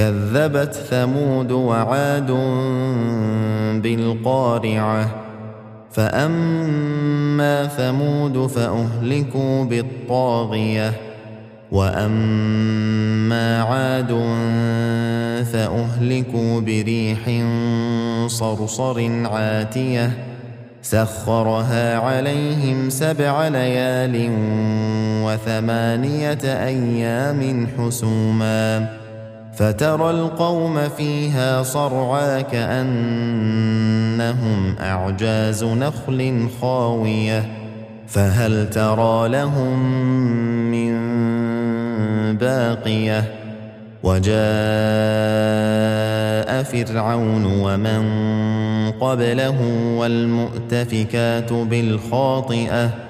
كذبت ثمود وعاد بالقارعة. فأما ثمود فأهلكوا بالطاغية. وأما عاد فأهلكوا بريح صرصر عاتية. سخرها عليهم سبع ليال وثمانية أيام حسوماً. فترى القوم فيها صرعا كأنهم أعجاز نخل خاوية. فهل ترى لهم من باقية؟ وجاء فرعون ومن قبله والمؤتفكات بالخاطئة.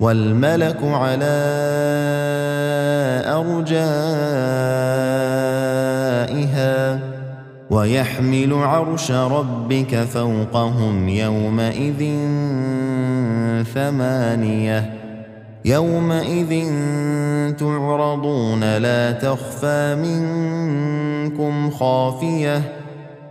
والملك على أرجائها ويحمل عرش ربك فوقهم يومئذ ثمانية يومئذ تعرضون لا تخفى منكم خافية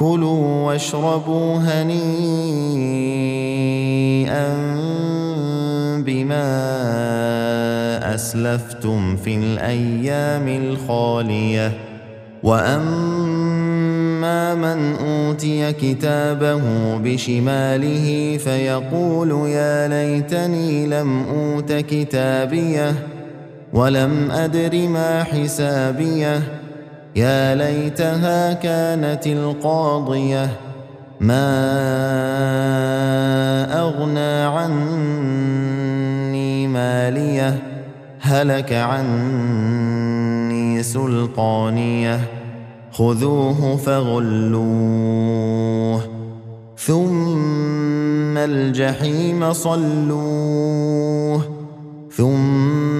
كلوا واشربوا هنيئا بما أسلفتم في الأيام الخالية. وأما من أوتي كتابه بشماله فيقول يا ليتني لم أوت كتابيه ولم أدر ما حسابيه. يا ليتها كانت القاضية. ما أغنى عني مالية. هلك عني سلطانية. خذوه فغلوه. ثم الجحيم صلوه. ثم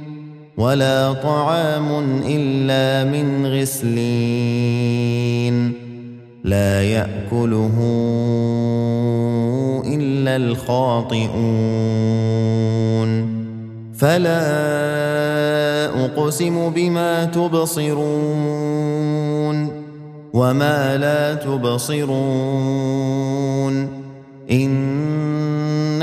ولا طعام إلا من غسلين. لا يأكله إلا الخاطئون. فلا أقسم بما تبصرون وما لا تبصرون.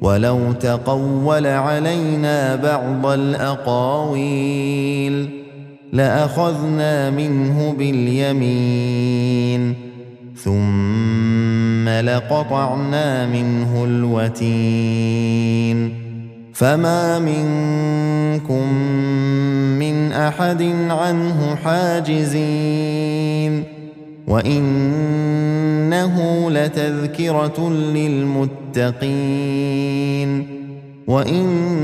ولو تقول علينا بعض الأقاويل لأخذنا منه باليمين ثم لقطعنا منه الوتين فما منكم من أحد عنه حاجزين وانه لتذكره للمتقين وأنا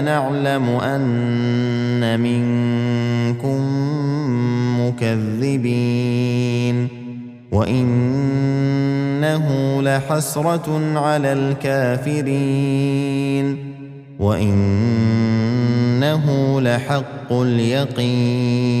لنعلم ان منكم مكذبين وانه لحسره على الكافرين وانه لحق اليقين